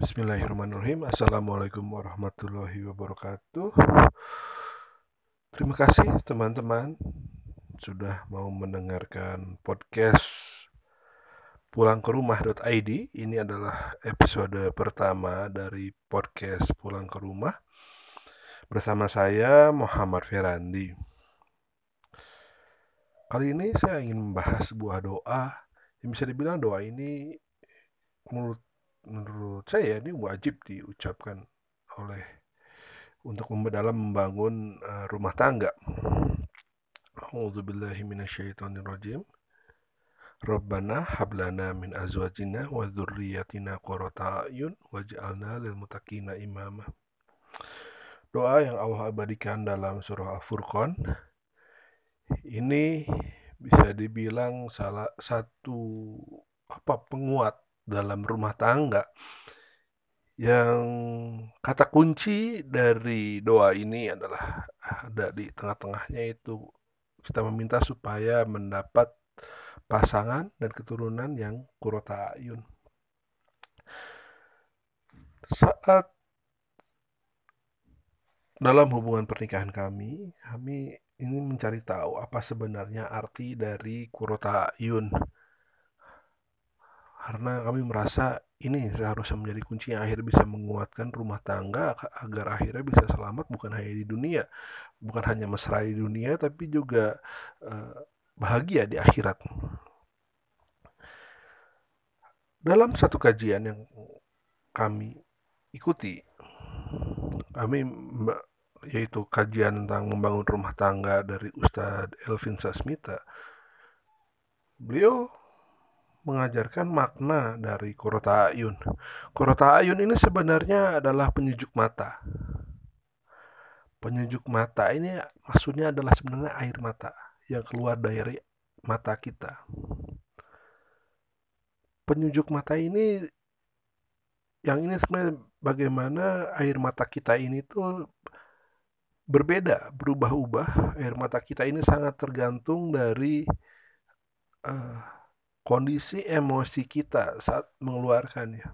Bismillahirrahmanirrahim. Assalamualaikum warahmatullahi wabarakatuh. Terima kasih teman-teman Sudah mau mendengarkan podcast Pulang ke rumah.id Ini adalah episode pertama dari podcast Pulang ke rumah Bersama saya Muhammad Ferandi. Kali ini saya ingin membahas sebuah doa. Yang bisa dibilang doa ini menurut menurut saya ini wajib diucapkan oleh untuk dalam membangun uh, rumah tangga. A'udzubillahi minasyaitonirrajim. Rabbana hablana min azwajina wa dzurriyyatina qurrata a'yun waj'alna lil muttaqina imama. Doa yang Allah abadikan dalam surah Al-Furqan ini bisa dibilang salah satu apa penguat dalam rumah tangga yang kata kunci dari doa ini adalah ada di tengah-tengahnya itu kita meminta supaya mendapat pasangan dan keturunan yang kurota ayun. Saat dalam hubungan pernikahan kami, kami ingin mencari tahu apa sebenarnya arti dari kurota ayun karena kami merasa ini seharusnya menjadi kunci yang akhirnya bisa menguatkan rumah tangga agar akhirnya bisa selamat bukan hanya di dunia, bukan hanya mesra di dunia tapi juga uh, bahagia di akhirat. Dalam satu kajian yang kami ikuti, kami yaitu kajian tentang membangun rumah tangga dari Ustadz Elvin Sasmita. Beliau mengajarkan makna dari Kurota Ayun. Kurota Ayun ini sebenarnya adalah penyejuk mata. Penyejuk mata ini maksudnya adalah sebenarnya air mata yang keluar dari mata kita. Penyejuk mata ini yang ini sebenarnya bagaimana air mata kita ini tuh berbeda, berubah-ubah. Air mata kita ini sangat tergantung dari uh, kondisi emosi kita saat mengeluarkannya.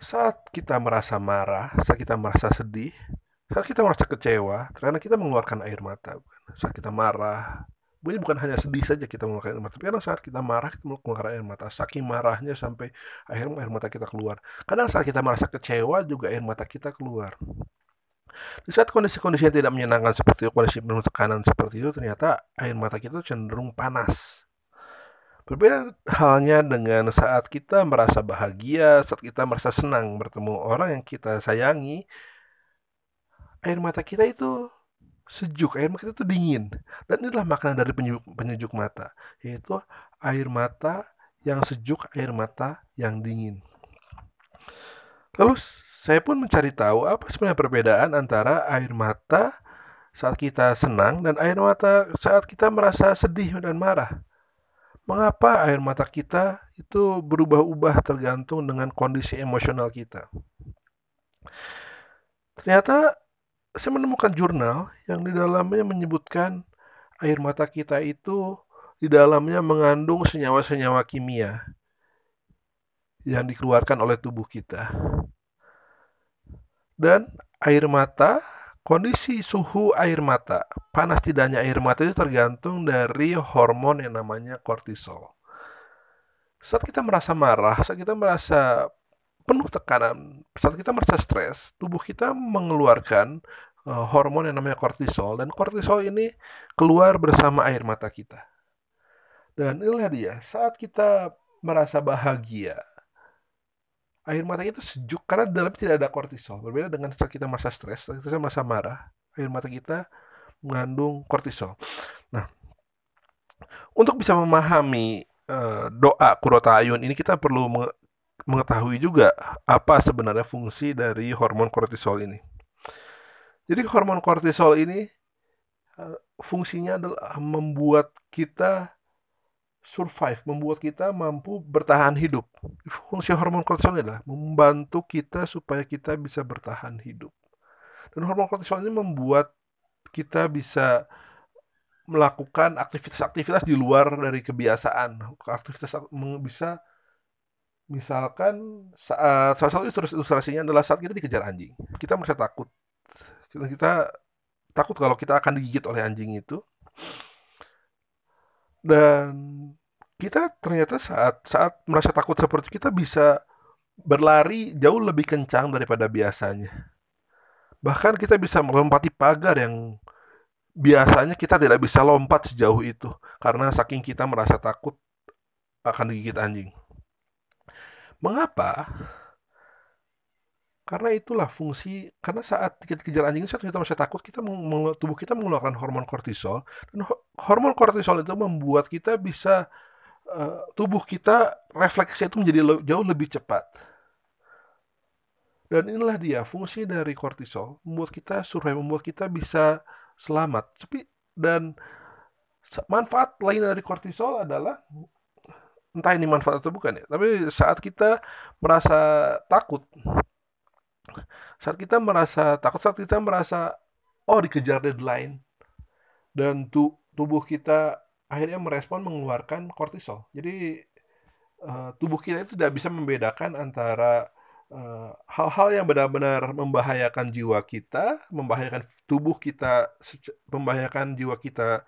Saat kita merasa marah, saat kita merasa sedih, saat kita merasa kecewa, karena kita mengeluarkan air mata. Saat kita marah, bukan hanya sedih saja kita mengeluarkan air mata, tapi kadang saat kita marah kita mengeluarkan air mata, saking marahnya sampai akhirnya air mata kita keluar. Kadang saat kita merasa kecewa juga air mata kita keluar. Di saat kondisi-kondisi yang tidak menyenangkan seperti itu, kondisi penuh tekanan seperti itu, ternyata air mata kita cenderung panas. Berbeda halnya dengan saat kita merasa bahagia, saat kita merasa senang bertemu orang yang kita sayangi, air mata kita itu sejuk, air mata kita itu dingin. Dan inilah makna dari penyejuk, penyejuk mata, yaitu air mata yang sejuk, air mata yang dingin. Lalu saya pun mencari tahu apa sebenarnya perbedaan antara air mata saat kita senang dan air mata saat kita merasa sedih dan marah. Mengapa air mata kita itu berubah-ubah tergantung dengan kondisi emosional kita? Ternyata saya menemukan jurnal yang di dalamnya menyebutkan air mata kita itu di dalamnya mengandung senyawa-senyawa kimia yang dikeluarkan oleh tubuh kita. Dan air mata, kondisi suhu air mata, panas tidaknya air mata itu tergantung dari hormon yang namanya kortisol. Saat kita merasa marah, saat kita merasa penuh tekanan, saat kita merasa stres, tubuh kita mengeluarkan uh, hormon yang namanya kortisol dan kortisol ini keluar bersama air mata kita. Dan inilah dia, saat kita merasa bahagia, air mata kita sejuk karena dalam tidak ada kortisol. Berbeda dengan saat kita merasa stres, saat kita merasa marah, air mata kita mengandung kortisol. Nah, untuk bisa memahami uh, doa kurota ayun ini kita perlu mengetahui juga apa sebenarnya fungsi dari hormon kortisol ini. Jadi hormon kortisol ini uh, fungsinya adalah membuat kita survive, membuat kita mampu bertahan hidup. Fungsi hormon kortisol adalah membantu kita supaya kita bisa bertahan hidup. Dan hormon kortisol ini membuat kita bisa melakukan aktivitas-aktivitas di luar dari kebiasaan. Aktivitas bisa Misalkan saat salah satu ilustrasinya adalah saat kita dikejar anjing. Kita merasa takut. Kita, kita takut kalau kita akan digigit oleh anjing itu. Dan kita ternyata saat saat merasa takut seperti kita bisa berlari jauh lebih kencang daripada biasanya. Bahkan kita bisa melompati pagar yang biasanya kita tidak bisa lompat sejauh itu karena saking kita merasa takut akan digigit anjing. Mengapa? Karena itulah fungsi karena saat kita kejar anjing saat kita masih takut kita tubuh kita mengeluarkan hormon kortisol dan hormon kortisol itu membuat kita bisa uh, tubuh kita refleksi itu menjadi jauh lebih cepat. Dan inilah dia fungsi dari kortisol membuat kita survive, membuat kita bisa selamat. Tapi dan manfaat lain dari kortisol adalah entah ini manfaat atau bukan ya tapi saat kita merasa takut saat kita merasa takut saat kita merasa oh dikejar deadline dan tu, tubuh kita akhirnya merespon mengeluarkan kortisol jadi uh, tubuh kita itu tidak bisa membedakan antara eh, hal-hal uh, yang benar-benar membahayakan jiwa kita membahayakan tubuh kita membahayakan jiwa kita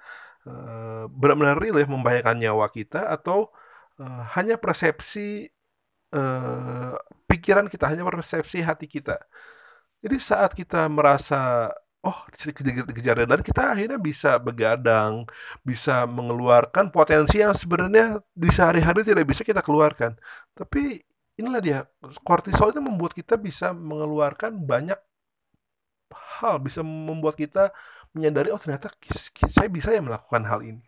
uh, benar-benar real ya membahayakan nyawa kita atau uh, hanya persepsi uh, pikiran kita, hanya persepsi hati kita. Jadi saat kita merasa oh kejar dan kita akhirnya bisa begadang, bisa mengeluarkan potensi yang sebenarnya di sehari-hari tidak bisa kita keluarkan. Tapi inilah dia kortisol itu membuat kita bisa mengeluarkan banyak hal, bisa membuat kita menyadari oh ternyata saya bisa ya melakukan hal ini.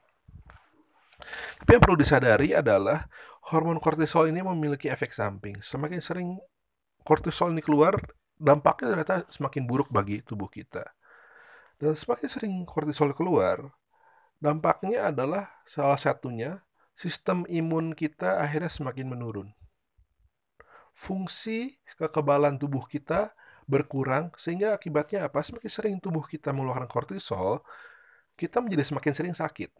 Tapi yang perlu disadari adalah hormon kortisol ini memiliki efek samping. Semakin sering kortisol ini keluar, dampaknya ternyata semakin buruk bagi tubuh kita. Dan semakin sering kortisol keluar, dampaknya adalah salah satunya sistem imun kita akhirnya semakin menurun. Fungsi kekebalan tubuh kita berkurang sehingga akibatnya apa? Semakin sering tubuh kita mengeluarkan kortisol, kita menjadi semakin sering sakit.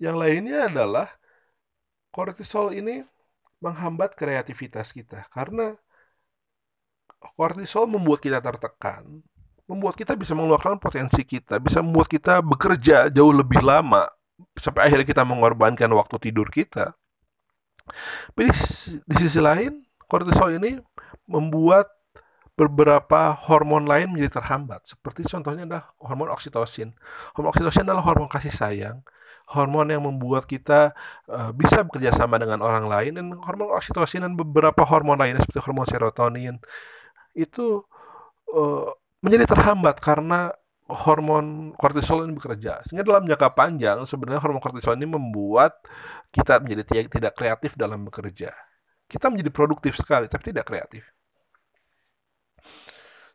Yang lainnya adalah kortisol ini menghambat kreativitas kita karena kortisol membuat kita tertekan, membuat kita bisa mengeluarkan potensi kita, bisa membuat kita bekerja jauh lebih lama sampai akhirnya kita mengorbankan waktu tidur kita. Tapi di sisi lain, kortisol ini membuat beberapa hormon lain menjadi terhambat. Seperti contohnya adalah hormon oksitosin. Hormon oksitosin adalah hormon kasih sayang hormon yang membuat kita uh, bisa bekerja sama dengan orang lain dan hormon oksitosin dan beberapa hormon lainnya seperti hormon serotonin itu uh, menjadi terhambat karena hormon kortisol ini bekerja. Sehingga dalam jangka panjang sebenarnya hormon kortisol ini membuat kita menjadi tidak kreatif dalam bekerja. Kita menjadi produktif sekali tapi tidak kreatif.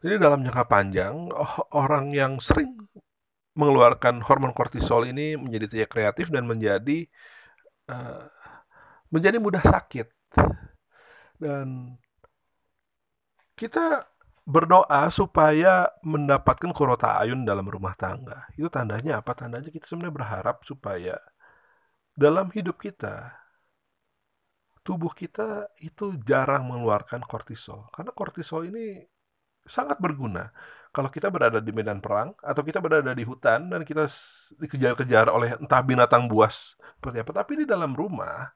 Jadi dalam jangka panjang orang yang sering mengeluarkan hormon kortisol ini menjadi tidak kreatif dan menjadi uh, menjadi mudah sakit. Dan kita berdoa supaya mendapatkan kurota ayun dalam rumah tangga. Itu tandanya apa? Tandanya kita sebenarnya berharap supaya dalam hidup kita tubuh kita itu jarang mengeluarkan kortisol. Karena kortisol ini sangat berguna kalau kita berada di medan perang atau kita berada di hutan dan kita dikejar-kejar oleh entah binatang buas seperti apa, tapi di dalam rumah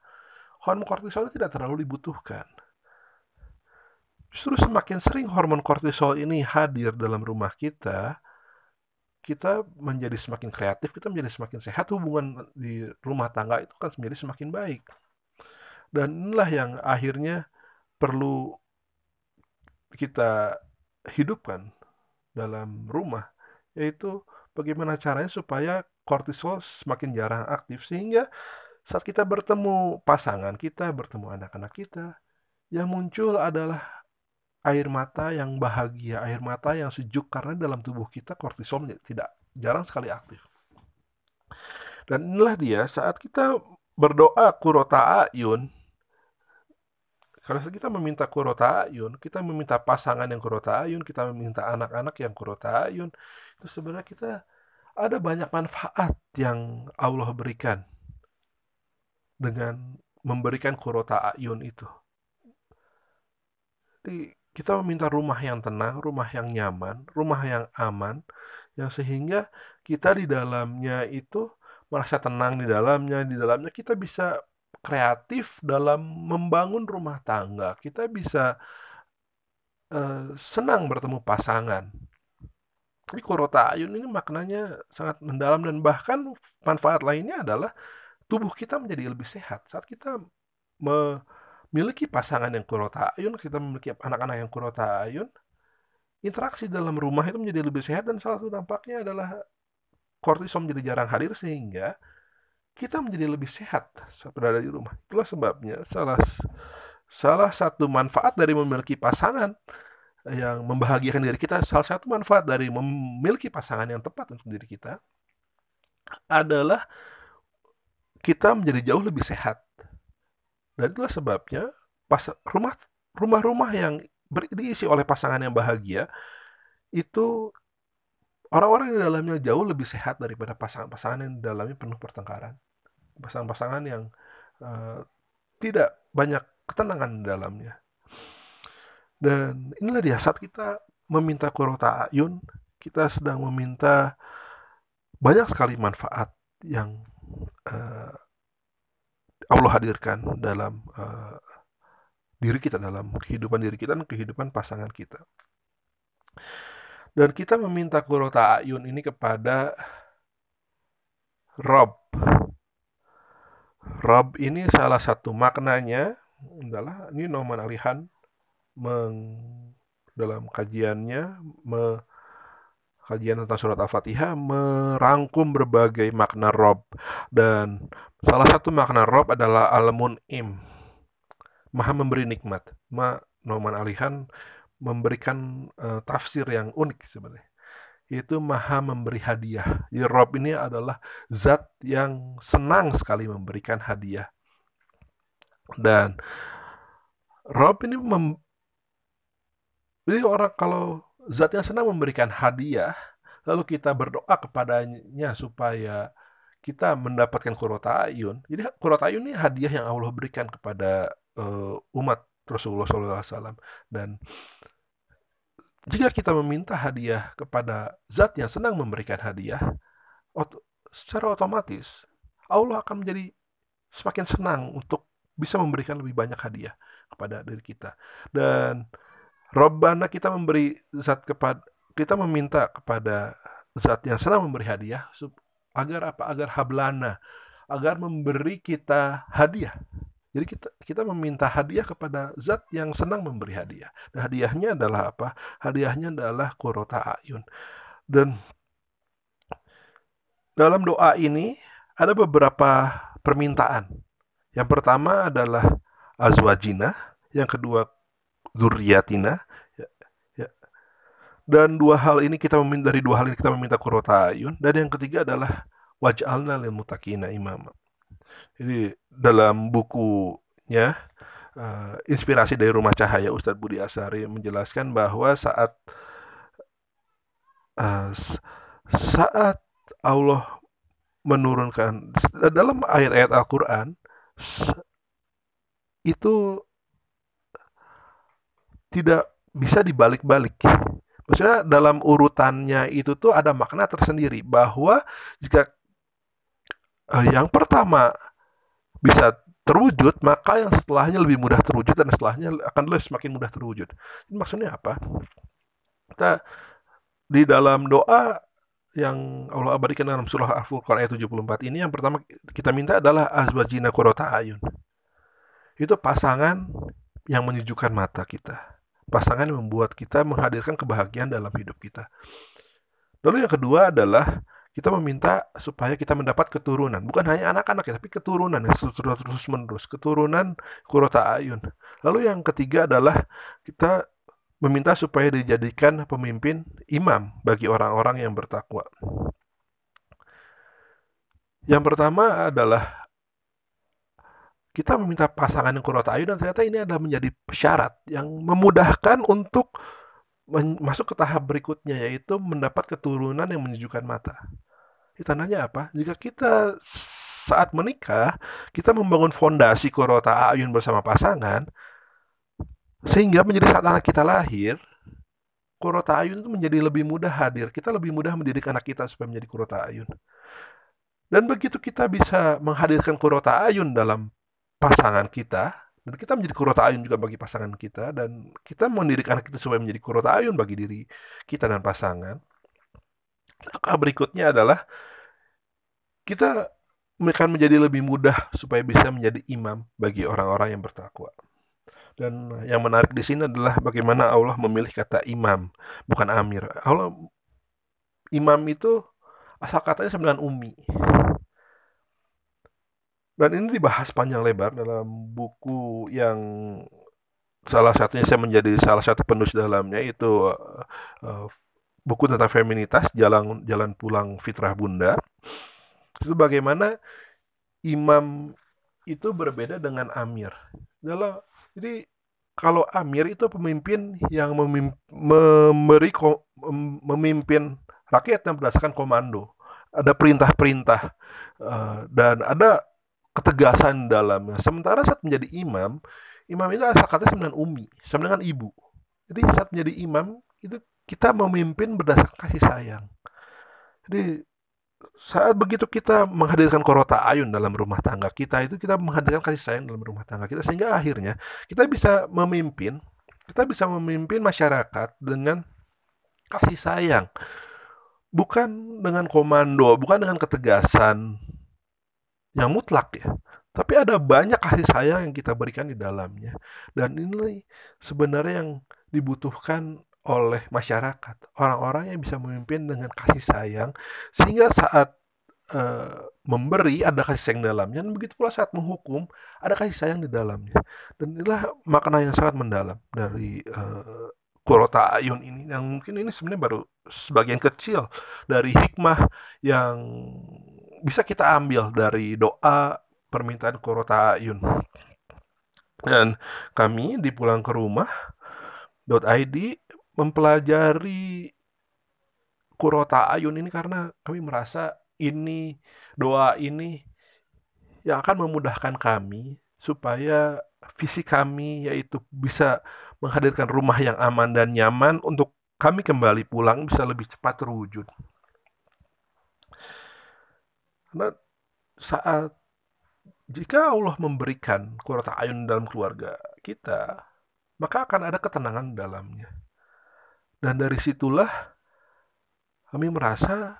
hormon kortisol tidak terlalu dibutuhkan. Justru semakin sering hormon kortisol ini hadir dalam rumah kita, kita menjadi semakin kreatif, kita menjadi semakin sehat, hubungan di rumah tangga itu kan menjadi semakin baik. Dan inilah yang akhirnya perlu kita hidupkan dalam rumah yaitu bagaimana caranya supaya kortisol semakin jarang aktif sehingga saat kita bertemu pasangan kita, bertemu anak-anak kita, yang muncul adalah air mata yang bahagia, air mata yang sejuk karena dalam tubuh kita kortisol tidak jarang sekali aktif. Dan inilah dia saat kita berdoa kurota ayun kalau kita meminta kurota ayun, kita meminta pasangan yang kurota ayun, kita meminta anak-anak yang kurota ayun, itu sebenarnya kita ada banyak manfaat yang Allah berikan dengan memberikan kurota ayun itu. Jadi kita meminta rumah yang tenang, rumah yang nyaman, rumah yang aman, yang sehingga kita di dalamnya itu merasa tenang di dalamnya, di dalamnya kita bisa kreatif dalam membangun rumah tangga. Kita bisa uh, senang bertemu pasangan. Jadi korota ayun ini maknanya sangat mendalam dan bahkan manfaat lainnya adalah tubuh kita menjadi lebih sehat saat kita memiliki pasangan yang kurota ayun, kita memiliki anak-anak yang kurota ayun, interaksi dalam rumah itu menjadi lebih sehat dan salah satu dampaknya adalah kortisol menjadi jarang hadir sehingga kita menjadi lebih sehat saat berada di rumah. Itulah sebabnya salah salah satu manfaat dari memiliki pasangan yang membahagiakan diri kita, salah satu manfaat dari memiliki pasangan yang tepat untuk diri kita adalah kita menjadi jauh lebih sehat. Dan itulah sebabnya pas rumah rumah-rumah yang diisi oleh pasangan yang bahagia itu orang-orang di dalamnya jauh lebih sehat daripada pasangan-pasangan yang di dalamnya penuh pertengkaran. Pasangan-pasangan yang uh, tidak banyak ketenangan di dalamnya. Dan inilah dia saat kita meminta kurota ayun, kita sedang meminta banyak sekali manfaat yang uh, Allah hadirkan dalam uh, diri kita, dalam kehidupan diri kita dan kehidupan pasangan kita. Dan kita meminta kurota ayun ini kepada Rob. Rob ini salah satu maknanya adalah ini Norman Alihan meng, dalam kajiannya me, kajian tentang surat Al-Fatihah merangkum berbagai makna Rob dan salah satu makna Rob adalah Al-Mun'im. Maha memberi nikmat. Ma Noman Alihan memberikan uh, tafsir yang unik sebenarnya yaitu maha memberi hadiah. Jadi Rob ini adalah zat yang senang sekali memberikan hadiah. Dan Rob ini mem jadi orang kalau zat yang senang memberikan hadiah, lalu kita berdoa kepadanya supaya kita mendapatkan kurota ayun. Jadi kurota ayun ini hadiah yang Allah berikan kepada uh, umat Rasulullah SAW. Dan jika kita meminta hadiah kepada zat yang senang memberikan hadiah, secara otomatis Allah akan menjadi semakin senang untuk bisa memberikan lebih banyak hadiah kepada diri kita. Dan Robbana kita memberi zat kepada kita meminta kepada zat yang senang memberi hadiah agar apa? Agar hablana, agar memberi kita hadiah jadi kita kita meminta hadiah kepada zat yang senang memberi hadiah. Dan hadiahnya adalah apa? Hadiahnya adalah kurota ayun. Dan dalam doa ini ada beberapa permintaan. Yang pertama adalah azwajina, yang kedua zuriatina. Ya, ya. Dan dua hal ini kita meminta dari dua hal ini kita meminta kurota ayun. Dan yang ketiga adalah waj'alna lil mutakina imama. Jadi dalam bukunya uh, inspirasi dari Rumah Cahaya Ustadz Budi Asari menjelaskan bahwa saat uh, saat Allah menurunkan dalam ayat-ayat Al-Qur'an itu tidak bisa dibalik-balik. Maksudnya dalam urutannya itu tuh ada makna tersendiri bahwa jika uh, yang pertama bisa terwujud, maka yang setelahnya lebih mudah terwujud dan setelahnya akan lebih semakin mudah terwujud. Ini maksudnya apa? Kita di dalam doa yang Allah abadikan dalam surah Al-Furqan ayat 74 ini yang pertama kita minta adalah azwajina qurrata ayun. Itu pasangan yang menyejukkan mata kita. Pasangan yang membuat kita menghadirkan kebahagiaan dalam hidup kita. Lalu yang kedua adalah kita meminta supaya kita mendapat keturunan. Bukan hanya anak-anak ya tapi keturunan yang terus menerus. Keturunan kurota ayun. Lalu yang ketiga adalah kita meminta supaya dijadikan pemimpin imam bagi orang-orang yang bertakwa. Yang pertama adalah kita meminta pasangan yang kurota ayun dan ternyata ini adalah menjadi syarat yang memudahkan untuk masuk ke tahap berikutnya yaitu mendapat keturunan yang menyejukkan mata. Ini tandanya apa? Jika kita saat menikah, kita membangun fondasi korota ayun bersama pasangan, Sehingga menjadi saat anak kita lahir, kurota ayun itu menjadi lebih mudah hadir. Kita lebih mudah mendidik anak kita supaya menjadi kurota ayun. Dan begitu kita bisa menghadirkan kurota ayun dalam pasangan kita, dan kita menjadi kurota ayun juga bagi pasangan kita, dan kita mendidik anak kita supaya menjadi kurota ayun bagi diri kita dan pasangan, maka berikutnya adalah kita akan menjadi lebih mudah supaya bisa menjadi imam bagi orang-orang yang bertakwa. Dan yang menarik di sini adalah bagaimana Allah memilih kata imam, bukan amir. Allah imam itu asal katanya dengan umi. Dan ini dibahas panjang lebar dalam buku yang salah satunya saya menjadi salah satu penulis dalamnya itu uh, buku tentang feminitas jalan jalan pulang fitrah bunda itu bagaimana imam itu berbeda dengan amir dalam jadi kalau amir itu pemimpin yang memim, memberi memimpin rakyat yang berdasarkan komando. Ada perintah-perintah uh, dan ada ketegasan dalamnya. Sementara saat menjadi imam, imam itu asal katanya sama dengan umi, sama dengan ibu. Jadi saat menjadi imam itu kita memimpin berdasarkan kasih sayang. Jadi saat begitu kita menghadirkan korota ayun dalam rumah tangga kita itu kita menghadirkan kasih sayang dalam rumah tangga kita sehingga akhirnya kita bisa memimpin kita bisa memimpin masyarakat dengan kasih sayang bukan dengan komando bukan dengan ketegasan yang mutlak ya. Tapi ada banyak kasih sayang yang kita berikan di dalamnya. Dan ini sebenarnya yang dibutuhkan oleh masyarakat, orang-orang yang bisa memimpin dengan kasih sayang, sehingga saat uh, memberi ada kasih sayang dalamnya, dan begitu pula saat menghukum ada kasih sayang di dalamnya. Dan inilah makna yang sangat mendalam dari uh, Kurota Ayun ini, yang mungkin ini sebenarnya baru sebagian kecil dari hikmah yang bisa kita ambil dari doa permintaan Kurota Ayun. Dan kami di pulang ke rumah .id mempelajari Kurota Ayun ini karena kami merasa ini doa ini yang akan memudahkan kami supaya visi kami yaitu bisa menghadirkan rumah yang aman dan nyaman untuk kami kembali pulang bisa lebih cepat terwujud. Karena saat jika Allah memberikan kurota ayun dalam keluarga kita, maka akan ada ketenangan dalamnya. Dan dari situlah kami merasa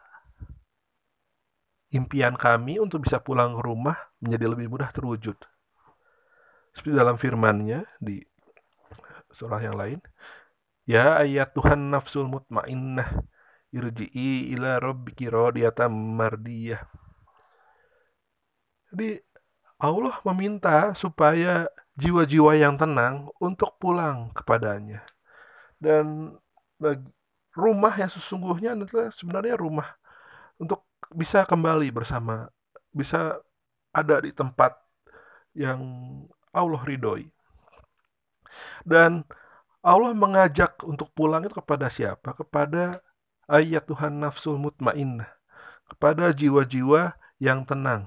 impian kami untuk bisa pulang ke rumah menjadi lebih mudah terwujud. Seperti dalam firman-Nya di surah yang lain, Ya ayat Tuhan nafsul mutmainnah irji'i ila rabbiki radiyatan mardiyah. Jadi Allah meminta supaya jiwa-jiwa yang tenang untuk pulang kepadanya. Dan rumah yang sesungguhnya adalah sebenarnya rumah untuk bisa kembali bersama, bisa ada di tempat yang Allah ridhoi. Dan Allah mengajak untuk pulang itu kepada siapa? Kepada ayat Tuhan nafsul mutmainnah. Kepada jiwa-jiwa yang tenang.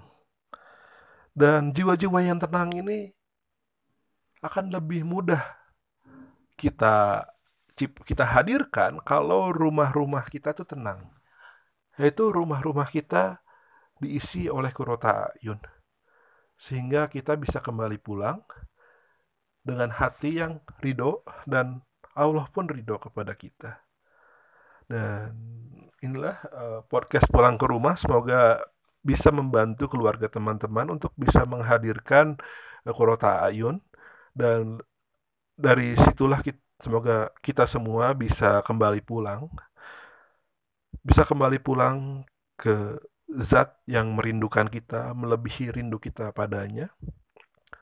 Dan jiwa-jiwa yang tenang ini akan lebih mudah kita kita hadirkan kalau rumah-rumah kita itu tenang. Yaitu rumah-rumah kita diisi oleh kurota ayun. Sehingga kita bisa kembali pulang dengan hati yang ridho dan Allah pun ridho kepada kita. Dan inilah uh, podcast pulang ke rumah. Semoga bisa membantu keluarga teman-teman untuk bisa menghadirkan uh, kurota ayun dan dari situlah kita Semoga kita semua bisa kembali pulang, bisa kembali pulang ke zat yang merindukan kita, melebihi rindu kita padanya.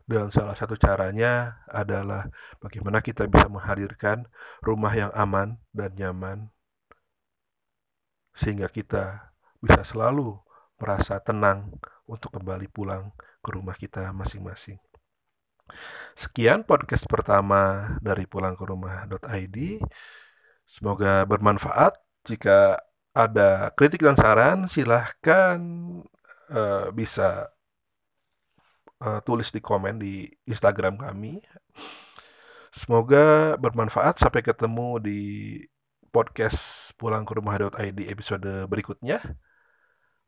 Dan salah satu caranya adalah bagaimana kita bisa menghadirkan rumah yang aman dan nyaman, sehingga kita bisa selalu merasa tenang untuk kembali pulang ke rumah kita masing-masing. Sekian podcast pertama dari pulang rumah.id. Semoga bermanfaat. Jika ada kritik dan saran, silahkan uh, bisa uh, tulis di komen di Instagram kami. Semoga bermanfaat. Sampai ketemu di podcast pulang rumah.id episode berikutnya.